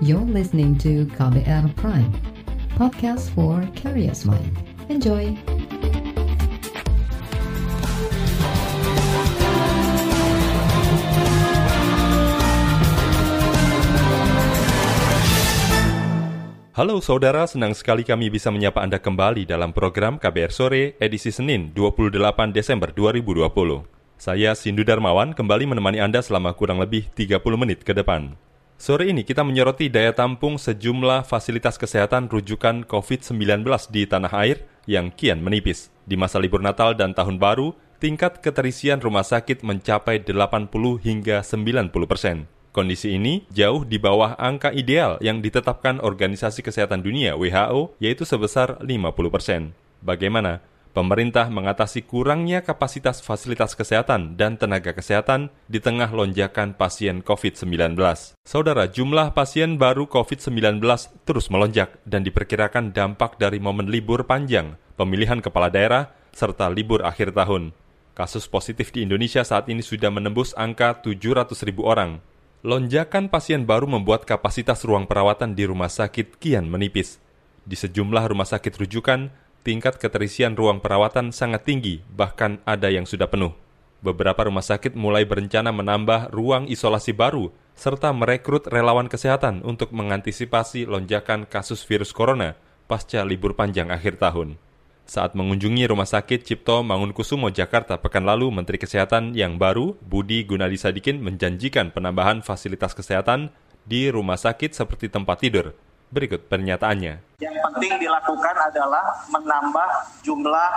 You're listening to KBR Prime, podcast for curious mind. Enjoy! Halo saudara, senang sekali kami bisa menyapa Anda kembali dalam program KBR Sore edisi Senin 28 Desember 2020. Saya Sindu Darmawan kembali menemani Anda selama kurang lebih 30 menit ke depan. Sore ini kita menyoroti daya tampung sejumlah fasilitas kesehatan rujukan COVID-19 di tanah air yang kian menipis. Di masa libur Natal dan Tahun Baru, tingkat keterisian rumah sakit mencapai 80 hingga 90 persen. Kondisi ini jauh di bawah angka ideal yang ditetapkan Organisasi Kesehatan Dunia WHO yaitu sebesar 50 persen. Bagaimana? Pemerintah mengatasi kurangnya kapasitas fasilitas kesehatan dan tenaga kesehatan di tengah lonjakan pasien COVID-19. Saudara, jumlah pasien baru COVID-19 terus melonjak dan diperkirakan dampak dari momen libur panjang, pemilihan kepala daerah, serta libur akhir tahun. Kasus positif di Indonesia saat ini sudah menembus angka 700 ribu orang. Lonjakan pasien baru membuat kapasitas ruang perawatan di rumah sakit kian menipis. Di sejumlah rumah sakit rujukan, tingkat keterisian ruang perawatan sangat tinggi, bahkan ada yang sudah penuh. Beberapa rumah sakit mulai berencana menambah ruang isolasi baru, serta merekrut relawan kesehatan untuk mengantisipasi lonjakan kasus virus corona pasca libur panjang akhir tahun. Saat mengunjungi Rumah Sakit Cipto Mangunkusumo Jakarta pekan lalu, Menteri Kesehatan yang baru, Budi Gunadi Sadikin, menjanjikan penambahan fasilitas kesehatan di rumah sakit seperti tempat tidur. Berikut pernyataannya. Yang penting dilakukan adalah menambah jumlah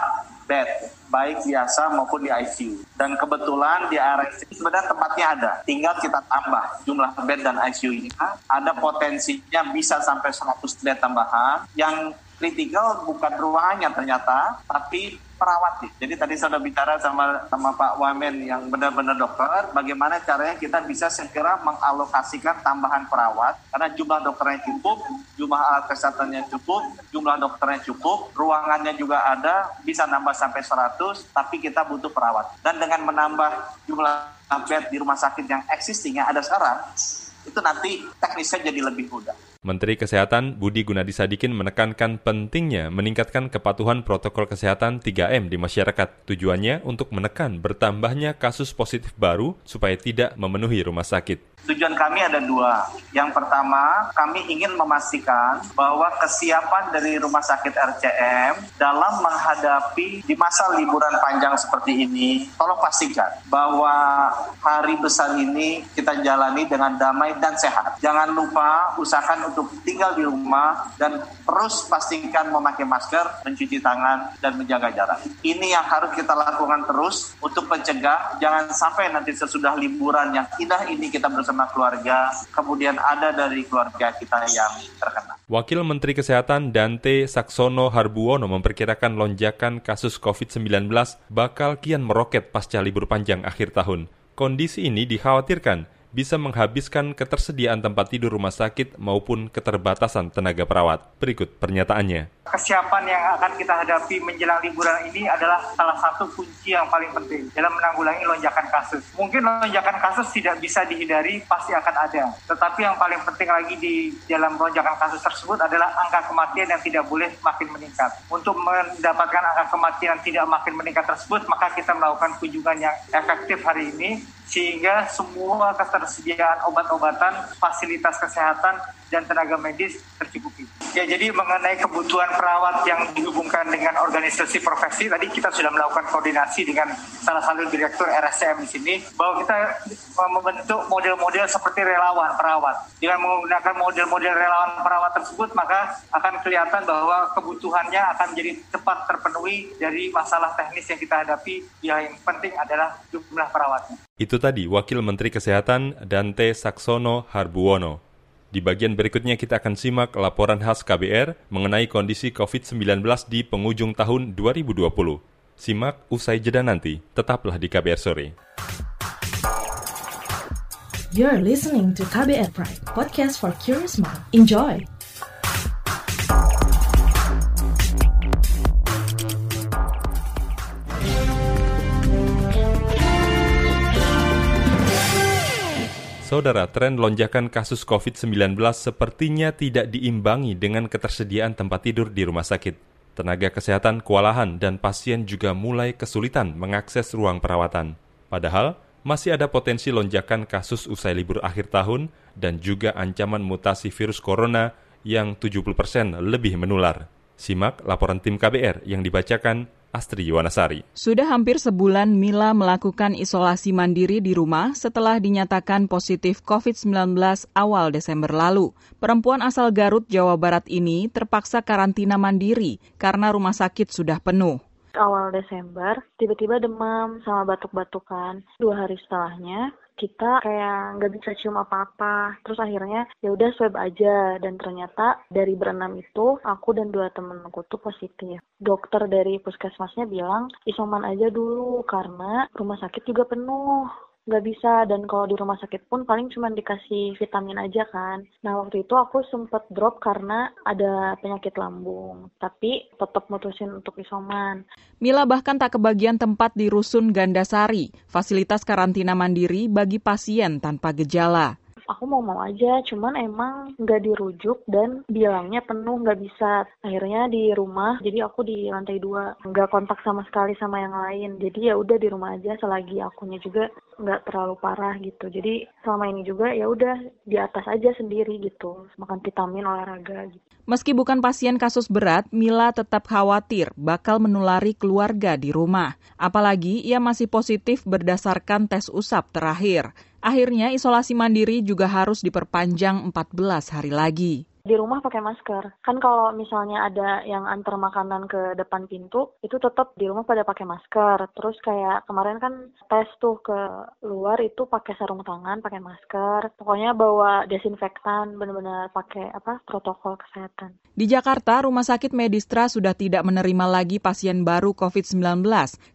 bed, baik biasa maupun di ICU. Dan kebetulan di RSC sebenarnya tempatnya ada, tinggal kita tambah jumlah bed dan ICU ini. Ada potensinya bisa sampai 100 bed tambahan, yang kritikal bukan ruangannya ternyata, tapi perawat. Jadi tadi saya sudah bicara sama sama Pak Wamen yang benar-benar dokter, bagaimana caranya kita bisa segera mengalokasikan tambahan perawat karena jumlah dokternya cukup, jumlah alat kesehatannya cukup, jumlah dokternya cukup, ruangannya juga ada, bisa nambah sampai 100, tapi kita butuh perawat. Dan dengan menambah jumlah bed di rumah sakit yang existing yang ada sekarang, itu nanti teknisnya jadi lebih mudah. Menteri Kesehatan Budi Gunadi Sadikin menekankan pentingnya meningkatkan kepatuhan protokol kesehatan 3M di masyarakat. Tujuannya untuk menekan bertambahnya kasus positif baru supaya tidak memenuhi rumah sakit. Tujuan kami ada dua. Yang pertama, kami ingin memastikan bahwa kesiapan dari rumah sakit RCM dalam menghadapi di masa liburan panjang seperti ini, tolong pastikan bahwa hari besar ini kita jalani dengan damai dan sehat. Jangan lupa usahakan untuk tinggal di rumah dan terus pastikan memakai masker, mencuci tangan, dan menjaga jarak. Ini yang harus kita lakukan terus untuk mencegah jangan sampai nanti sesudah liburan yang indah ini kita bersama keluarga, kemudian ada dari keluarga kita yang terkena. Wakil Menteri Kesehatan Dante Saksono Harbuono memperkirakan lonjakan kasus COVID-19 bakal kian meroket pasca libur panjang akhir tahun. Kondisi ini dikhawatirkan bisa menghabiskan ketersediaan tempat tidur rumah sakit maupun keterbatasan tenaga perawat. Berikut pernyataannya. Kesiapan yang akan kita hadapi menjelang liburan ini adalah salah satu kunci yang paling penting dalam menanggulangi lonjakan kasus. Mungkin lonjakan kasus tidak bisa dihindari, pasti akan ada. Tetapi yang paling penting lagi di dalam lonjakan kasus tersebut adalah angka kematian yang tidak boleh makin meningkat. Untuk mendapatkan angka kematian yang tidak makin meningkat tersebut, maka kita melakukan kunjungan yang efektif hari ini sehingga semua ketersediaan obat-obatan, fasilitas kesehatan, dan tenaga medis tercukupi. Ya, jadi mengenai kebutuhan perawat yang dihubungkan dengan organisasi profesi, tadi kita sudah melakukan koordinasi dengan salah satu direktur RSCM di sini, bahwa kita membentuk model-model seperti relawan perawat. Dengan menggunakan model-model relawan perawat tersebut, maka akan kelihatan bahwa kebutuhannya akan menjadi cepat terpenuhi dari masalah teknis yang kita hadapi. Yang penting adalah jumlah perawatnya. Itu tadi Wakil Menteri Kesehatan Dante Saksono Harbuwono. Di bagian berikutnya kita akan simak laporan khas KBR mengenai kondisi COVID-19 di penghujung tahun 2020. Simak usai jeda nanti, tetaplah di KBR Sore. You're listening to KBR Pride, podcast for curious mind. Enjoy! Saudara, tren lonjakan kasus COVID-19 sepertinya tidak diimbangi dengan ketersediaan tempat tidur di rumah sakit. Tenaga kesehatan kewalahan dan pasien juga mulai kesulitan mengakses ruang perawatan. Padahal, masih ada potensi lonjakan kasus usai libur akhir tahun dan juga ancaman mutasi virus corona yang 70% persen lebih menular. Simak laporan tim KBR yang dibacakan Astri Yuwanasari. Sudah hampir sebulan Mila melakukan isolasi mandiri di rumah setelah dinyatakan positif COVID-19 awal Desember lalu. Perempuan asal Garut, Jawa Barat ini terpaksa karantina mandiri karena rumah sakit sudah penuh awal Desember tiba-tiba demam sama batuk-batukan dua hari setelahnya kita kayak nggak bisa cium apa-apa. Terus akhirnya ya udah swab aja. Dan ternyata dari berenam itu aku dan dua temenku tuh positif. Dokter dari puskesmasnya bilang isoman aja dulu karena rumah sakit juga penuh nggak bisa dan kalau di rumah sakit pun paling cuma dikasih vitamin aja kan. Nah waktu itu aku sempet drop karena ada penyakit lambung, tapi tetap mutusin untuk isoman. Mila bahkan tak kebagian tempat di Rusun Gandasari, fasilitas karantina mandiri bagi pasien tanpa gejala aku mau mau aja cuman emang nggak dirujuk dan bilangnya penuh nggak bisa. Akhirnya di rumah jadi aku di lantai dua. Nggak kontak sama sekali sama yang lain. Jadi ya udah di rumah aja selagi akunya juga nggak terlalu parah gitu. Jadi selama ini juga ya udah di atas aja sendiri gitu makan vitamin olahraga gitu. Meski bukan pasien kasus berat, Mila tetap khawatir bakal menulari keluarga di rumah. Apalagi ia masih positif berdasarkan tes usap terakhir. Akhirnya isolasi mandiri juga harus diperpanjang 14 hari lagi di rumah pakai masker. Kan kalau misalnya ada yang antar makanan ke depan pintu, itu tetap di rumah pada pakai masker. Terus kayak kemarin kan tes tuh ke luar itu pakai sarung tangan, pakai masker. Pokoknya bawa desinfektan, benar-benar pakai apa protokol kesehatan. Di Jakarta, Rumah Sakit Medistra sudah tidak menerima lagi pasien baru COVID-19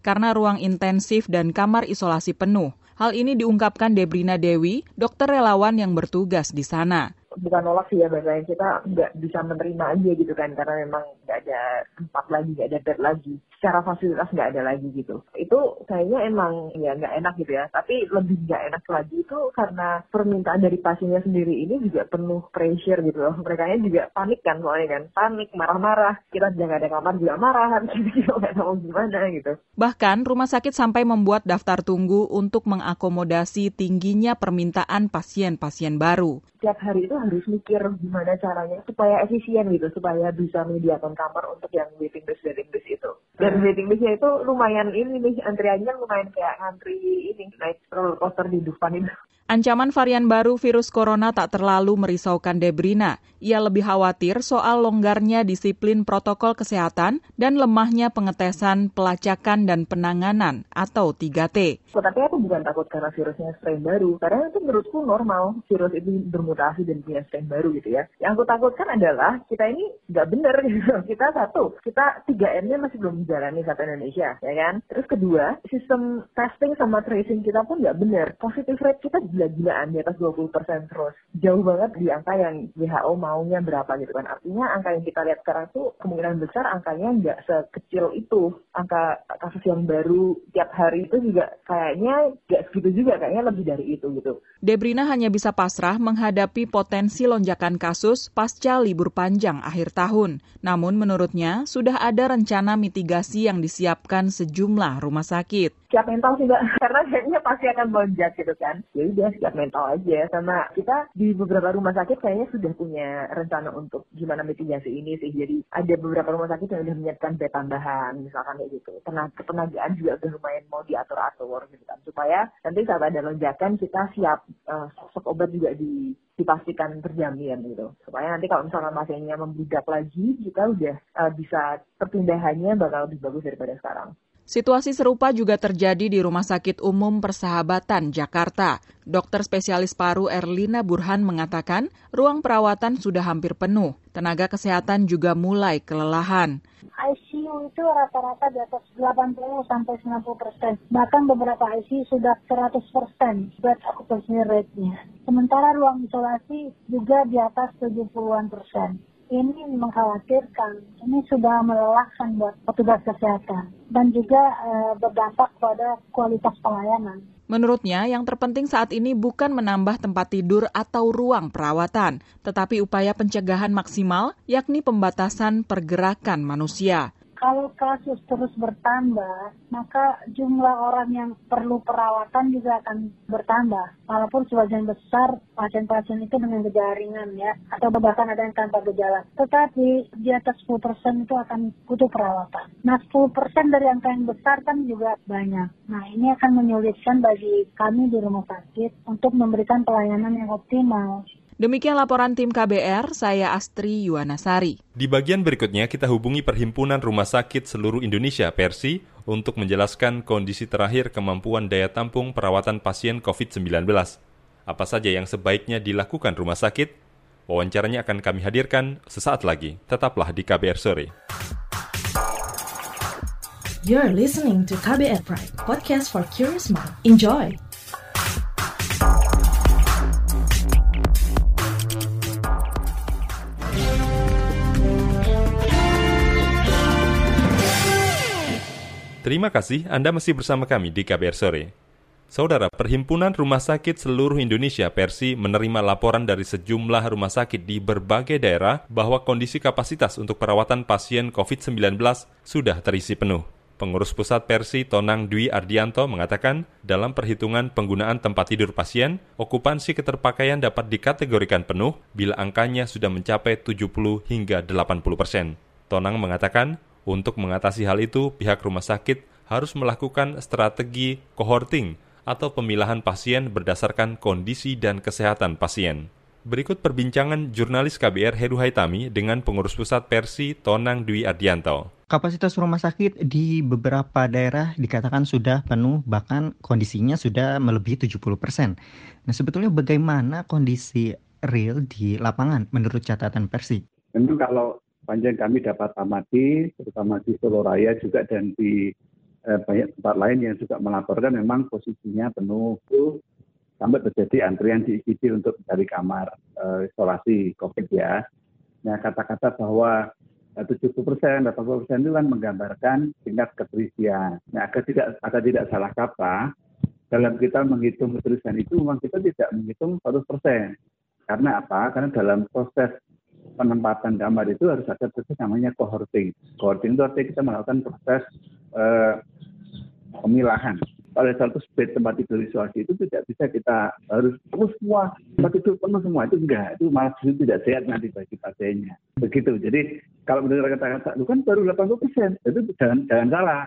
karena ruang intensif dan kamar isolasi penuh. Hal ini diungkapkan Debrina Dewi, dokter relawan yang bertugas di sana bukan nolak sih ya bahasanya kita nggak bisa menerima aja gitu kan karena memang nggak ada tempat lagi nggak ada bed lagi secara fasilitas nggak ada lagi gitu. Itu kayaknya emang ya nggak enak gitu ya. Tapi lebih nggak enak lagi itu karena permintaan dari pasiennya sendiri ini juga penuh pressure gitu loh. Mereka juga panik kan soalnya kan panik marah-marah kita jangan ada kamar juga marah harus gitu nggak tahu gimana gitu. Bahkan rumah sakit sampai membuat daftar tunggu untuk mengakomodasi tingginya permintaan pasien-pasien baru tiap hari itu harus mikir gimana caranya supaya efisien gitu, supaya bisa menyediakan kamar untuk yang waiting list waiting list itu. Dan hmm. waiting listnya itu lumayan ini nih, antriannya lumayan kayak ngantri ini naik roller coaster di Dufan itu. Ancaman varian baru virus corona tak terlalu merisaukan Debrina. Ia lebih khawatir soal longgarnya disiplin protokol kesehatan dan lemahnya pengetesan, pelacakan, dan penanganan atau 3T. Tapi aku bukan takut karena virusnya strain baru, karena itu menurutku normal virus itu bermutasi dan punya strain baru gitu ya. Yang aku takutkan adalah kita ini nggak bener gitu. Kita satu, kita 3M-nya masih belum menjalani satu Indonesia, ya kan? Terus kedua, sistem testing sama tracing kita pun nggak bener. Positive rate kita gila-gilaan di atas 20% terus. Jauh banget di angka yang WHO maunya berapa gitu kan. Artinya angka yang kita lihat sekarang tuh kemungkinan besar angkanya nggak sekecil itu. Angka kasus yang baru tiap hari itu juga kayaknya nggak segitu juga, kayaknya lebih dari itu gitu. Debrina hanya bisa pasrah menghadapi potensi lonjakan kasus pasca libur panjang akhir tahun. Namun menurutnya sudah ada rencana mitigasi yang disiapkan sejumlah rumah sakit. Siap mental sih mbak, karena kayaknya pasti akan lonjak gitu kan. Ya udah siap mental aja. Sama kita di beberapa rumah sakit kayaknya sudah punya rencana untuk gimana mitigasi ini sih. Jadi ada beberapa rumah sakit yang sudah menyiapkan bed tambahan, misalkan kayak gitu. Tenaga penagaan juga udah lumayan mau diatur-atur gitu kan. Supaya nanti saat ada lonjakan kita siap uh, stok obat juga di dipastikan terjamin gitu supaya nanti kalau misalnya pasiennya membludak lagi kita udah uh, bisa perpindahannya bakal lebih bagus daripada sekarang. Situasi serupa juga terjadi di Rumah Sakit Umum Persahabatan, Jakarta. Dokter spesialis paru Erlina Burhan mengatakan ruang perawatan sudah hampir penuh. Tenaga kesehatan juga mulai kelelahan. ICU itu rata-rata di atas 80 sampai 90 persen. Bahkan beberapa ICU sudah 100 persen bed occupancy rate-nya. Sementara ruang isolasi juga di atas 70-an persen. ini mengkhawatirkan. Ini sudah melelahkan buat petugas kesehatan dan juga uh, berdampak pada kualitas pelayanan. Menurutnya, yang terpenting saat ini bukan menambah tempat tidur atau ruang perawatan, tetapi upaya pencegahan maksimal, yakni pembatasan pergerakan manusia kalau kasus terus bertambah, maka jumlah orang yang perlu perawatan juga akan bertambah. Walaupun sebagian besar pasien-pasien itu dengan gejala ringan ya, atau bahkan ada yang tanpa gejala. Tetapi di atas 10% itu akan butuh perawatan. Nah 10% dari angka yang besar kan juga banyak. Nah ini akan menyulitkan bagi kami di rumah sakit untuk memberikan pelayanan yang optimal. Demikian laporan tim KBR, saya Astri Yuwanasari. Di bagian berikutnya kita hubungi Perhimpunan Rumah Sakit Seluruh Indonesia Persi untuk menjelaskan kondisi terakhir kemampuan daya tampung perawatan pasien COVID-19. Apa saja yang sebaiknya dilakukan rumah sakit? Wawancaranya akan kami hadirkan sesaat lagi. Tetaplah di KBR Sore. You're listening to KBR Pride, podcast for curious mind. Enjoy! Terima kasih Anda masih bersama kami di KBR Sore. Saudara, Perhimpunan Rumah Sakit Seluruh Indonesia Persi menerima laporan dari sejumlah rumah sakit di berbagai daerah bahwa kondisi kapasitas untuk perawatan pasien COVID-19 sudah terisi penuh. Pengurus Pusat Persi Tonang Dwi Ardianto mengatakan, dalam perhitungan penggunaan tempat tidur pasien, okupansi keterpakaian dapat dikategorikan penuh bila angkanya sudah mencapai 70 hingga 80 persen. Tonang mengatakan, untuk mengatasi hal itu, pihak rumah sakit harus melakukan strategi cohorting atau pemilahan pasien berdasarkan kondisi dan kesehatan pasien. Berikut perbincangan jurnalis KBR Heru Haitami dengan pengurus pusat Persi Tonang Dwi Ardianto. Kapasitas rumah sakit di beberapa daerah dikatakan sudah penuh, bahkan kondisinya sudah melebihi 70 persen. Nah, sebetulnya bagaimana kondisi real di lapangan menurut catatan Persi? Tentu kalau panjang kami dapat amati, terutama di Solo Raya juga dan di eh, banyak tempat lain yang juga melaporkan memang posisinya penuh sampai terjadi antrian di IGD untuk mencari kamar eh, isolasi COVID ya. Nah kata-kata bahwa 70 persen, 80 persen itu kan menggambarkan tingkat keterisian. Nah agar tidak agar tidak salah kata, dalam kita menghitung keterisian itu memang kita tidak menghitung 100 persen. Karena apa? Karena dalam proses penempatan kamar itu harus ada proses namanya cohorting. Cohorting itu artinya kita melakukan proses eh, pemilahan. Pada satu bed tempat tidur isolasi itu tidak bisa kita harus penuh semua tempat tidur penuh semua itu enggak. Itu malah justru tidak sehat nanti bagi pasiennya. Begitu. Jadi kalau mendengar kata-kata itu kan baru 80 persen itu jangan jangan salah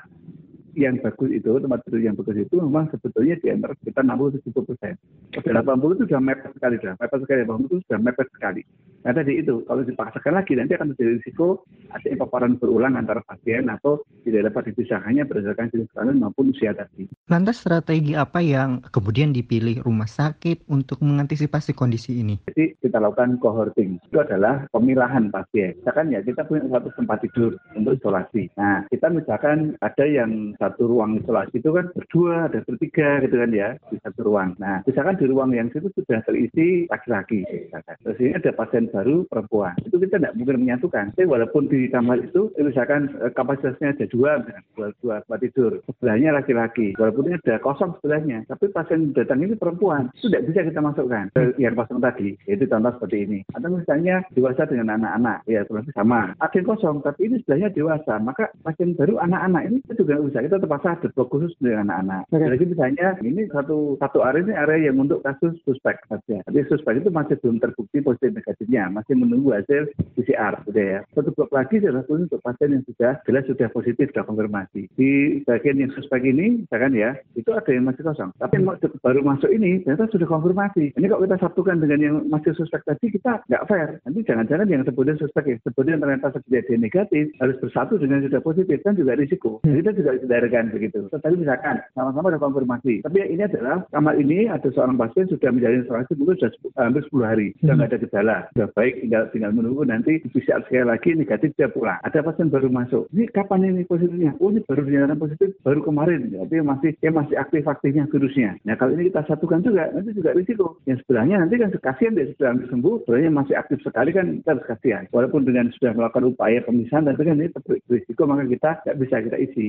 yang bagus itu tempat tidur yang bagus itu memang sebetulnya di antara kita 60 70 persen. 80 itu sudah mepet sekali sudah mepet sekali 80 itu sudah mepet sekali. Nah tadi itu, kalau dipaksakan lagi nanti akan terjadi risiko ada paparan berulang antara pasien atau tidak dapat dipisahkannya berdasarkan jenis kelamin maupun usia tadi. Lantas strategi apa yang kemudian dipilih rumah sakit untuk mengantisipasi kondisi ini? Jadi kita lakukan cohorting. Itu adalah pemilahan pasien. Misalkan ya kita punya satu tempat tidur untuk isolasi. Nah kita misalkan ada yang satu ruang isolasi itu kan berdua, ada bertiga gitu kan ya di satu ruang. Nah misalkan di ruang yang situ sudah terisi laki-laki. Terus ini ada pasien baru perempuan. Itu kita tidak mungkin menyatukan. Jadi walaupun di kamar itu misalkan eh, kapasitasnya ada dua, dua, dua tempat tidur. Sebelahnya laki-laki. Walaupun ada kosong sebelahnya. Tapi pasien datang ini perempuan. Itu tidak bisa kita masukkan ke yang kosong tadi. Yaitu contoh seperti ini. Atau misalnya dewasa dengan anak-anak. Ya sama. Ada kosong tapi ini sebelahnya dewasa. Maka pasien baru anak-anak ini juga bisa. Kita terpaksa ada blok khusus dengan anak-anak. Jadi misalnya ini satu satu area ini area yang untuk kasus suspek saja. Tapi suspek itu masih belum terbukti positif negatifnya masih menunggu hasil PCR sudah ya. Satu blok lagi adalah untuk pasien yang sudah jelas sudah positif sudah konfirmasi. Di bagian yang suspek ini, misalkan ya, itu ada yang masih kosong. Tapi yang baru masuk ini ternyata sudah konfirmasi. Ini kalau kita satukan dengan yang masih suspek tadi kita nggak fair. Nanti jangan-jangan yang sebutnya suspek ya, sebutnya ternyata dia negatif harus bersatu dengan sudah positif kan juga risiko. Jadi kita juga hindarkan begitu. Tetapi misalkan sama-sama ada konfirmasi. Tapi ini adalah kamar ini ada seorang pasien sudah menjalani isolasi mungkin sudah hampir 10 hari sudah nggak ada gejala, sudah baik tinggal tinggal menunggu nanti PCR sekali lagi negatif dia pulang. Ada pasien baru masuk. Ini kapan ini positifnya? Oh ini baru dinyatakan positif baru kemarin. Jadi masih ya masih aktif aktifnya virusnya. Nah kalau ini kita satukan juga nanti juga risiko. Yang sebelahnya nanti kan kasihan dia sudah sembuh, sebenarnya masih aktif sekali kan kita harus kasihan. Walaupun dengan sudah melakukan upaya pemisahan, tapi kan ini risiko maka kita tidak bisa kita isi.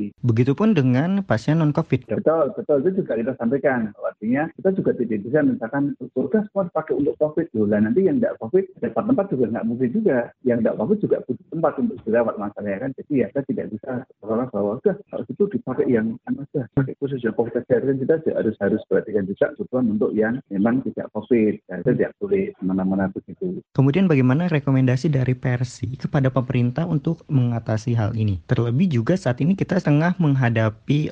Begitupun dengan pasien non COVID. Ya, betul, betul itu juga kita sampaikan. Artinya kita juga tidak bisa misalkan surga semua dipakai untuk COVID. Loh, lah nanti yang tidak COVID tempat-tempat juga nggak mungkin juga. Yang tidak COVID juga butuh tempat untuk dirawat masalahnya kan. Jadi ya kita tidak bisa orang bahwa udah kalau itu dipakai yang saja pakai khusus yang COVID saja kita harus harus perhatikan juga kebutuhan untuk yang memang tidak COVID. Nah, itu tidak boleh mana-mana begitu. Kemudian bagaimana rekomendasi dari Persi kepada pemerintah untuk mengatasi hal ini? Terlebih juga saat ini kita tengah menghadapi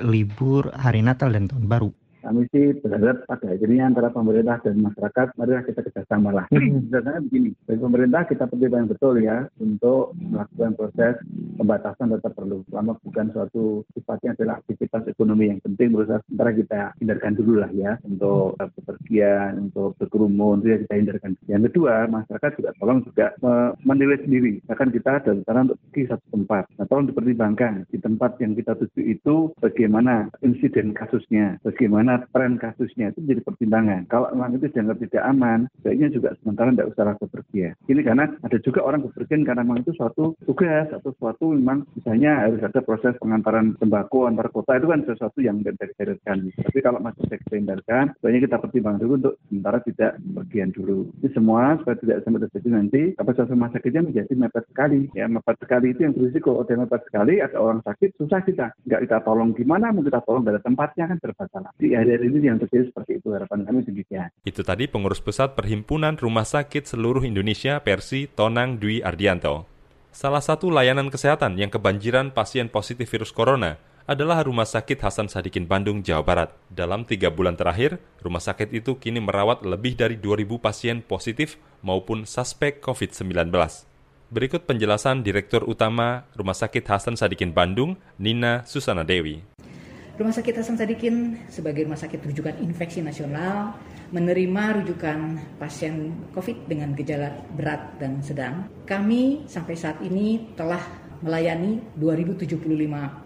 libur hari Natal dan Tahun Baru kami sih berharap pada akhirnya antara pemerintah dan masyarakat, marilah kita kerjasama lah. Sebenarnya begini, bagi pemerintah kita pertimbangkan betul ya untuk melakukan proses pembatasan tetap perlu. Selama bukan suatu sifatnya adalah aktivitas ekonomi yang penting, berusaha sementara kita hindarkan dulu lah ya untuk bepergian, untuk berkerumun, itu ya kita hindarkan. Yang kedua, masyarakat juga tolong juga menilai sendiri. Bahkan kita ada rencana untuk pergi satu tempat. Nah, tolong dipertimbangkan di tempat yang kita tuju itu bagaimana insiden kasusnya, bagaimana bagaimana tren kasusnya itu menjadi pertimbangan. Kalau memang itu dianggap tidak aman, sebaiknya juga sementara tidak usah bepergian. Ini karena ada juga orang bepergian karena memang itu suatu tugas atau suatu memang misalnya harus ada proses pengantaran sembako antar kota itu kan sesuatu yang tidak dihindarkan. Tapi kalau masih tidak dihindarkan, sebaiknya kita pertimbangkan dulu untuk sementara tidak bepergian dulu. Ini semua supaya tidak sampai terjadi nanti kapasitas rumah sakitnya menjadi mepet sekali. Ya, mepet sekali itu yang berisiko. Kalau mepet sekali, ada orang sakit, susah kita. Nggak kita tolong gimana, mau kita tolong dari tempatnya kan bermasalah. Jadi hari ini yang terjadi seperti itu harapan kami demikian. Itu tadi pengurus pusat Perhimpunan Rumah Sakit Seluruh Indonesia Persi Tonang Dwi Ardianto. Salah satu layanan kesehatan yang kebanjiran pasien positif virus corona adalah Rumah Sakit Hasan Sadikin Bandung, Jawa Barat. Dalam tiga bulan terakhir, rumah sakit itu kini merawat lebih dari 2.000 pasien positif maupun suspek COVID-19. Berikut penjelasan Direktur Utama Rumah Sakit Hasan Sadikin Bandung, Nina Susana Dewi. Rumah Sakit Hasan Sadikin sebagai rumah sakit rujukan infeksi nasional menerima rujukan pasien COVID dengan gejala berat dan sedang. Kami sampai saat ini telah melayani 2075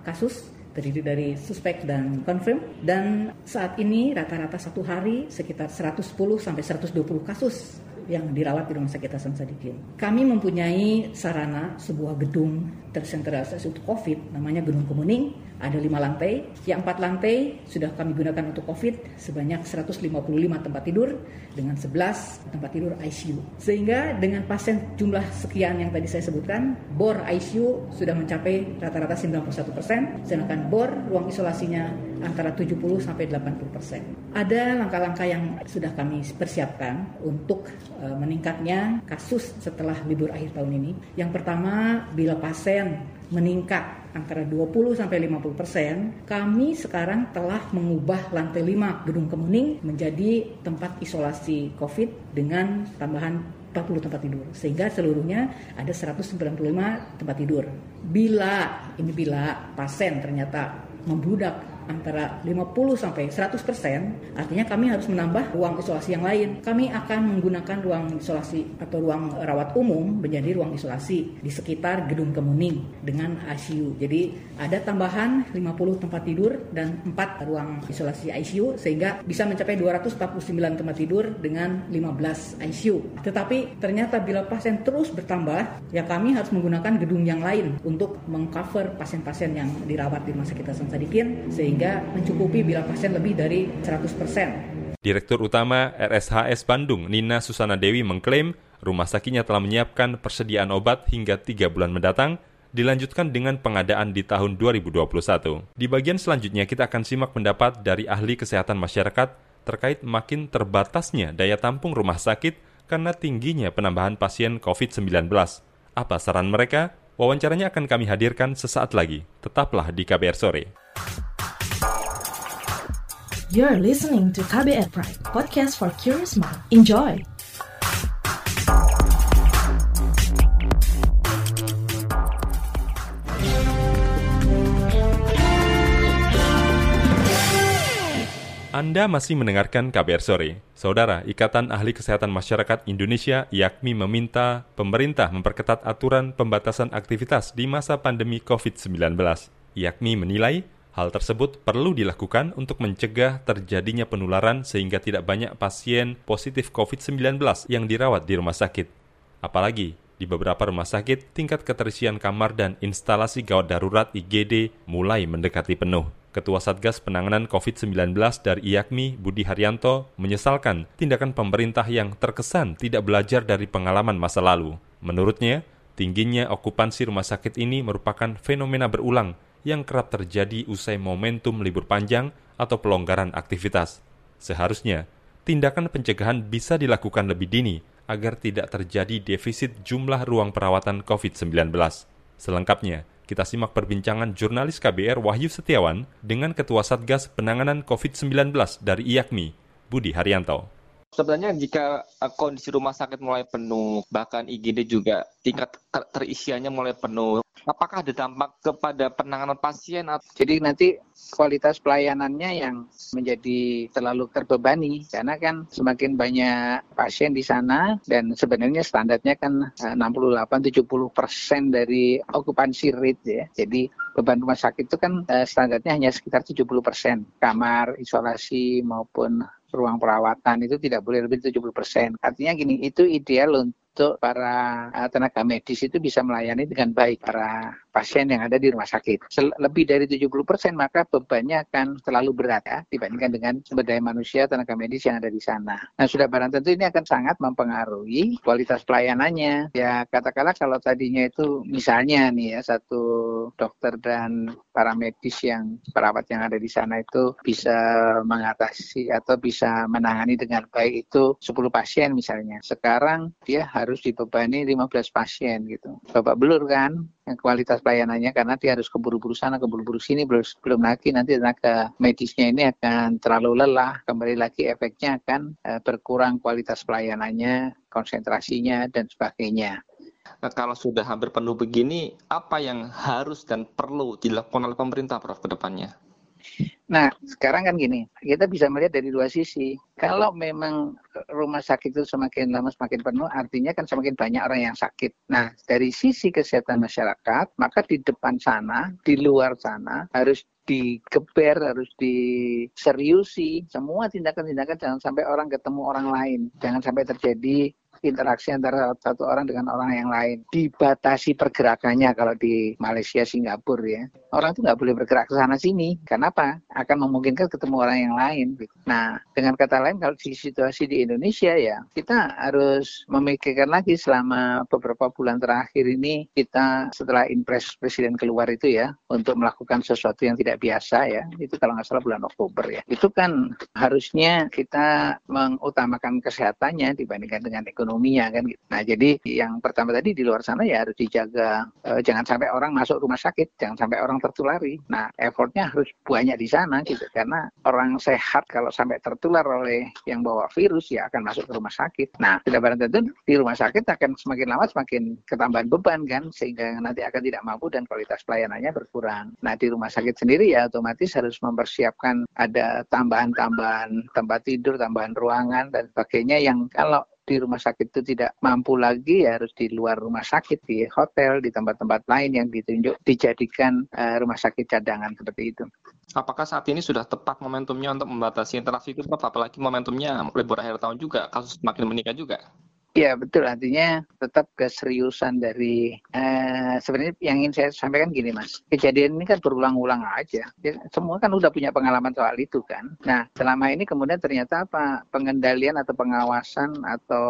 kasus terdiri dari suspek dan confirm dan saat ini rata-rata satu hari sekitar 110 sampai 120 kasus yang dirawat di Rumah Sakit Hasan Sadikin. Kami mempunyai sarana sebuah gedung tersentralisasi untuk COVID namanya Gedung Kemuning ada lima lantai, yang empat lantai sudah kami gunakan untuk COVID sebanyak 155 tempat tidur dengan 11 tempat tidur ICU. Sehingga dengan pasien jumlah sekian yang tadi saya sebutkan, bor ICU sudah mencapai rata-rata 91 persen, sedangkan bor ruang isolasinya antara 70 sampai 80 persen. Ada langkah-langkah yang sudah kami persiapkan untuk uh, meningkatnya kasus setelah libur akhir tahun ini. Yang pertama, bila pasien meningkat antara 20 sampai 50 persen, kami sekarang telah mengubah lantai 5 Gedung Kemuning menjadi tempat isolasi COVID dengan tambahan 40 tempat tidur sehingga seluruhnya ada 195 tempat tidur. Bila ini bila pasien ternyata membludak antara 50 sampai 100 persen, artinya kami harus menambah ruang isolasi yang lain. Kami akan menggunakan ruang isolasi atau ruang rawat umum menjadi ruang isolasi di sekitar gedung kemuning dengan ICU. Jadi ada tambahan 50 tempat tidur dan 4 ruang isolasi ICU sehingga bisa mencapai 249 tempat tidur dengan 15 ICU. Tetapi ternyata bila pasien terus bertambah, ya kami harus menggunakan gedung yang lain untuk mengcover pasien-pasien yang dirawat di Rumah Sakit Hasan Sadikin sehingga sehingga mencukupi bila pasien lebih dari 100%. Direktur Utama RSHS Bandung, Nina Susana Dewi mengklaim rumah sakitnya telah menyiapkan persediaan obat hingga tiga bulan mendatang, dilanjutkan dengan pengadaan di tahun 2021. Di bagian selanjutnya kita akan simak pendapat dari ahli kesehatan masyarakat terkait makin terbatasnya daya tampung rumah sakit karena tingginya penambahan pasien COVID-19. Apa saran mereka? Wawancaranya akan kami hadirkan sesaat lagi. Tetaplah di KBR Sore. You're listening to KBR Pride, podcast for curious mind. Enjoy! Anda masih mendengarkan KBR Sore. Saudara, Ikatan Ahli Kesehatan Masyarakat Indonesia IAKMI meminta pemerintah memperketat aturan pembatasan aktivitas di masa pandemi COVID-19. IAKMI menilai hal tersebut perlu dilakukan untuk mencegah terjadinya penularan sehingga tidak banyak pasien positif COVID-19 yang dirawat di rumah sakit. Apalagi, di beberapa rumah sakit, tingkat keterisian kamar dan instalasi gawat darurat IGD mulai mendekati penuh. Ketua Satgas Penanganan COVID-19 dari IAKMI, Budi Haryanto, menyesalkan tindakan pemerintah yang terkesan tidak belajar dari pengalaman masa lalu. Menurutnya, tingginya okupansi rumah sakit ini merupakan fenomena berulang yang kerap terjadi usai momentum libur panjang atau pelonggaran aktivitas. Seharusnya, tindakan pencegahan bisa dilakukan lebih dini agar tidak terjadi defisit jumlah ruang perawatan COVID-19. Selengkapnya, kita simak perbincangan jurnalis KBR Wahyu Setiawan dengan Ketua Satgas Penanganan COVID-19 dari IAKMI, Budi Haryanto. Sebenarnya jika eh, kondisi rumah sakit mulai penuh, bahkan IGD juga tingkat terisiannya mulai penuh, apakah ada dampak kepada penanganan pasien? Jadi nanti kualitas pelayanannya yang menjadi terlalu terbebani karena kan semakin banyak pasien di sana dan sebenarnya standarnya kan 68-70 eh, persen dari okupansi rate ya. Jadi beban rumah sakit itu kan eh, standarnya hanya sekitar 70 persen kamar isolasi maupun ruang perawatan itu tidak boleh lebih dari 70 persen. Artinya gini, itu ideal untuk para eh, tenaga medis itu bisa melayani dengan baik para pasien yang ada di rumah sakit. Lebih dari 70 persen maka bebannya akan terlalu berat ya dibandingkan dengan sumber daya manusia tenaga medis yang ada di sana. Nah sudah barang tentu ini akan sangat mempengaruhi kualitas pelayanannya. Ya katakanlah kalau tadinya itu misalnya nih ya satu dokter dan para medis yang perawat yang ada di sana itu bisa mengatasi atau bisa menangani dengan baik itu 10 pasien misalnya. Sekarang dia harus dibebani 15 pasien gitu. Bapak belur kan kualitas pelayanannya karena dia harus keburu-buru sana, keburu-buru sini, belum, belum lagi nanti tenaga medisnya ini akan terlalu lelah, kembali lagi efeknya akan uh, berkurang kualitas pelayanannya, konsentrasinya, dan sebagainya. Nah, kalau sudah hampir penuh begini, apa yang harus dan perlu dilakukan oleh pemerintah, Prof, ke depannya? Nah, sekarang kan gini, kita bisa melihat dari dua sisi. Kalau memang rumah sakit itu semakin lama semakin penuh, artinya kan semakin banyak orang yang sakit. Nah, dari sisi kesehatan masyarakat, maka di depan sana, di luar sana, harus digeber, harus diseriusi. Semua tindakan-tindakan jangan sampai orang ketemu orang lain. Jangan sampai terjadi interaksi antara satu orang dengan orang yang lain. Dibatasi pergerakannya kalau di Malaysia, Singapura ya. Orang itu nggak boleh bergerak ke sana sini. Kenapa? Akan memungkinkan ketemu orang yang lain. Nah, dengan kata lain kalau di situasi di Indonesia ya, kita harus memikirkan lagi selama beberapa bulan terakhir ini kita setelah impres presiden keluar itu ya untuk melakukan sesuatu yang tidak biasa ya. Itu kalau nggak salah bulan Oktober ya. Itu kan harusnya kita mengutamakan kesehatannya dibandingkan dengan ekonomi ekonominya kan gitu. Nah jadi yang pertama tadi di luar sana ya harus dijaga e, jangan sampai orang masuk rumah sakit, jangan sampai orang tertulari. Nah effortnya harus banyak di sana gitu karena orang sehat kalau sampai tertular oleh yang bawa virus ya akan masuk ke rumah sakit. Nah tidak barang tentu di rumah sakit akan semakin lama semakin ketambahan beban kan sehingga nanti akan tidak mampu dan kualitas pelayanannya berkurang. Nah di rumah sakit sendiri ya otomatis harus mempersiapkan ada tambahan-tambahan tempat tidur, tambahan ruangan dan sebagainya yang kalau di rumah sakit itu tidak mampu lagi ya harus di luar rumah sakit di hotel di tempat-tempat lain yang ditunjuk dijadikan uh, rumah sakit cadangan seperti itu. Apakah saat ini sudah tepat momentumnya untuk membatasi interaksi itu, apalagi momentumnya libur akhir tahun juga, kasus semakin meningkat juga? Ya betul. Artinya tetap keseriusan dari eh, sebenarnya yang ingin saya sampaikan gini mas. Kejadian ini kan berulang-ulang aja. Ya, semua kan udah punya pengalaman soal itu kan. Nah selama ini kemudian ternyata apa? Pengendalian atau pengawasan atau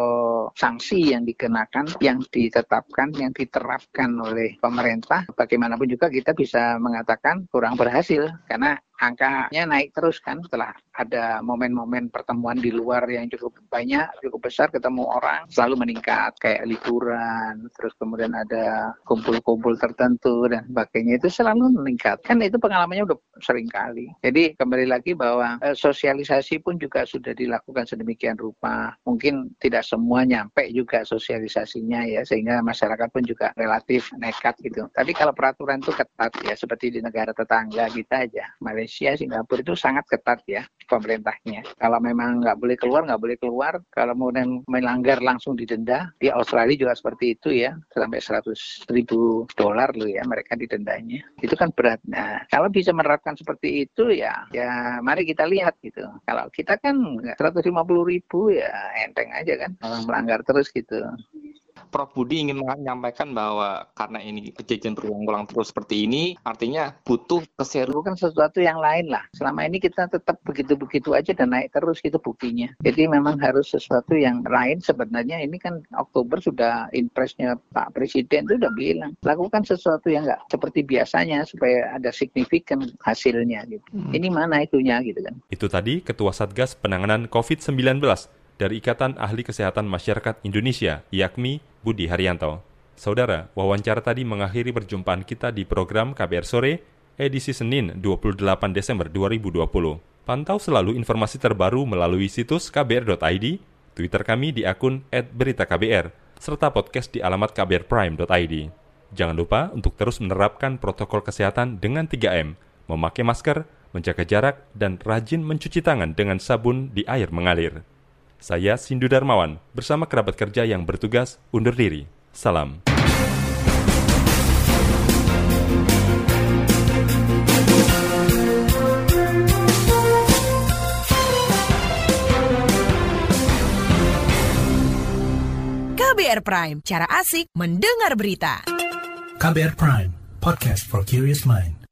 sanksi yang dikenakan yang ditetapkan yang diterapkan oleh pemerintah bagaimanapun juga kita bisa mengatakan kurang berhasil. Karena angkanya naik terus kan setelah ada momen-momen pertemuan di luar yang cukup banyak, cukup besar ketemu orang selalu meningkat kayak liburan, terus kemudian ada kumpul-kumpul tertentu dan sebagainya itu selalu meningkat. Kan itu pengalamannya udah sering kali. Jadi kembali lagi bahwa eh, sosialisasi pun juga sudah dilakukan sedemikian rupa. Mungkin tidak semua nyampe juga sosialisasinya ya sehingga masyarakat pun juga relatif nekat gitu. Tapi kalau peraturan itu ketat ya seperti di negara tetangga kita aja, Malaysia Malaysia, Singapura itu sangat ketat ya pemerintahnya. Kalau memang nggak boleh keluar, nggak boleh keluar. Kalau mau melanggar langsung didenda. Di Australia juga seperti itu ya, sampai 100 ribu dolar loh ya mereka didendanya. Itu kan berat. Nah, kalau bisa menerapkan seperti itu ya, ya mari kita lihat gitu. Kalau kita kan 150 ribu ya enteng aja kan, melanggar terus gitu. Prof Budi ingin menyampaikan bahwa karena ini kejadian berulang-ulang terus seperti ini, artinya butuh keseru kan sesuatu yang lain lah. Selama ini kita tetap begitu-begitu aja dan naik terus gitu buktinya. Jadi memang harus sesuatu yang lain. Sebenarnya ini kan Oktober sudah impresnya Pak Presiden itu udah bilang lakukan sesuatu yang nggak seperti biasanya supaya ada signifikan hasilnya gitu. Hmm. Ini mana itunya gitu kan? Itu tadi Ketua Satgas Penanganan COVID-19 dari Ikatan Ahli Kesehatan Masyarakat Indonesia, yakni Budi Haryanto. Saudara, wawancara tadi mengakhiri perjumpaan kita di program KBR Sore, edisi Senin 28 Desember 2020. Pantau selalu informasi terbaru melalui situs kbr.id, Twitter kami di akun @beritaKBR, serta podcast di alamat kbrprime.id. Jangan lupa untuk terus menerapkan protokol kesehatan dengan 3M, memakai masker, menjaga jarak, dan rajin mencuci tangan dengan sabun di air mengalir. Saya Sindu Darmawan bersama kerabat kerja yang bertugas undur diri. Salam. KBR Prime, cara asik mendengar berita. KBR Prime, podcast for curious mind.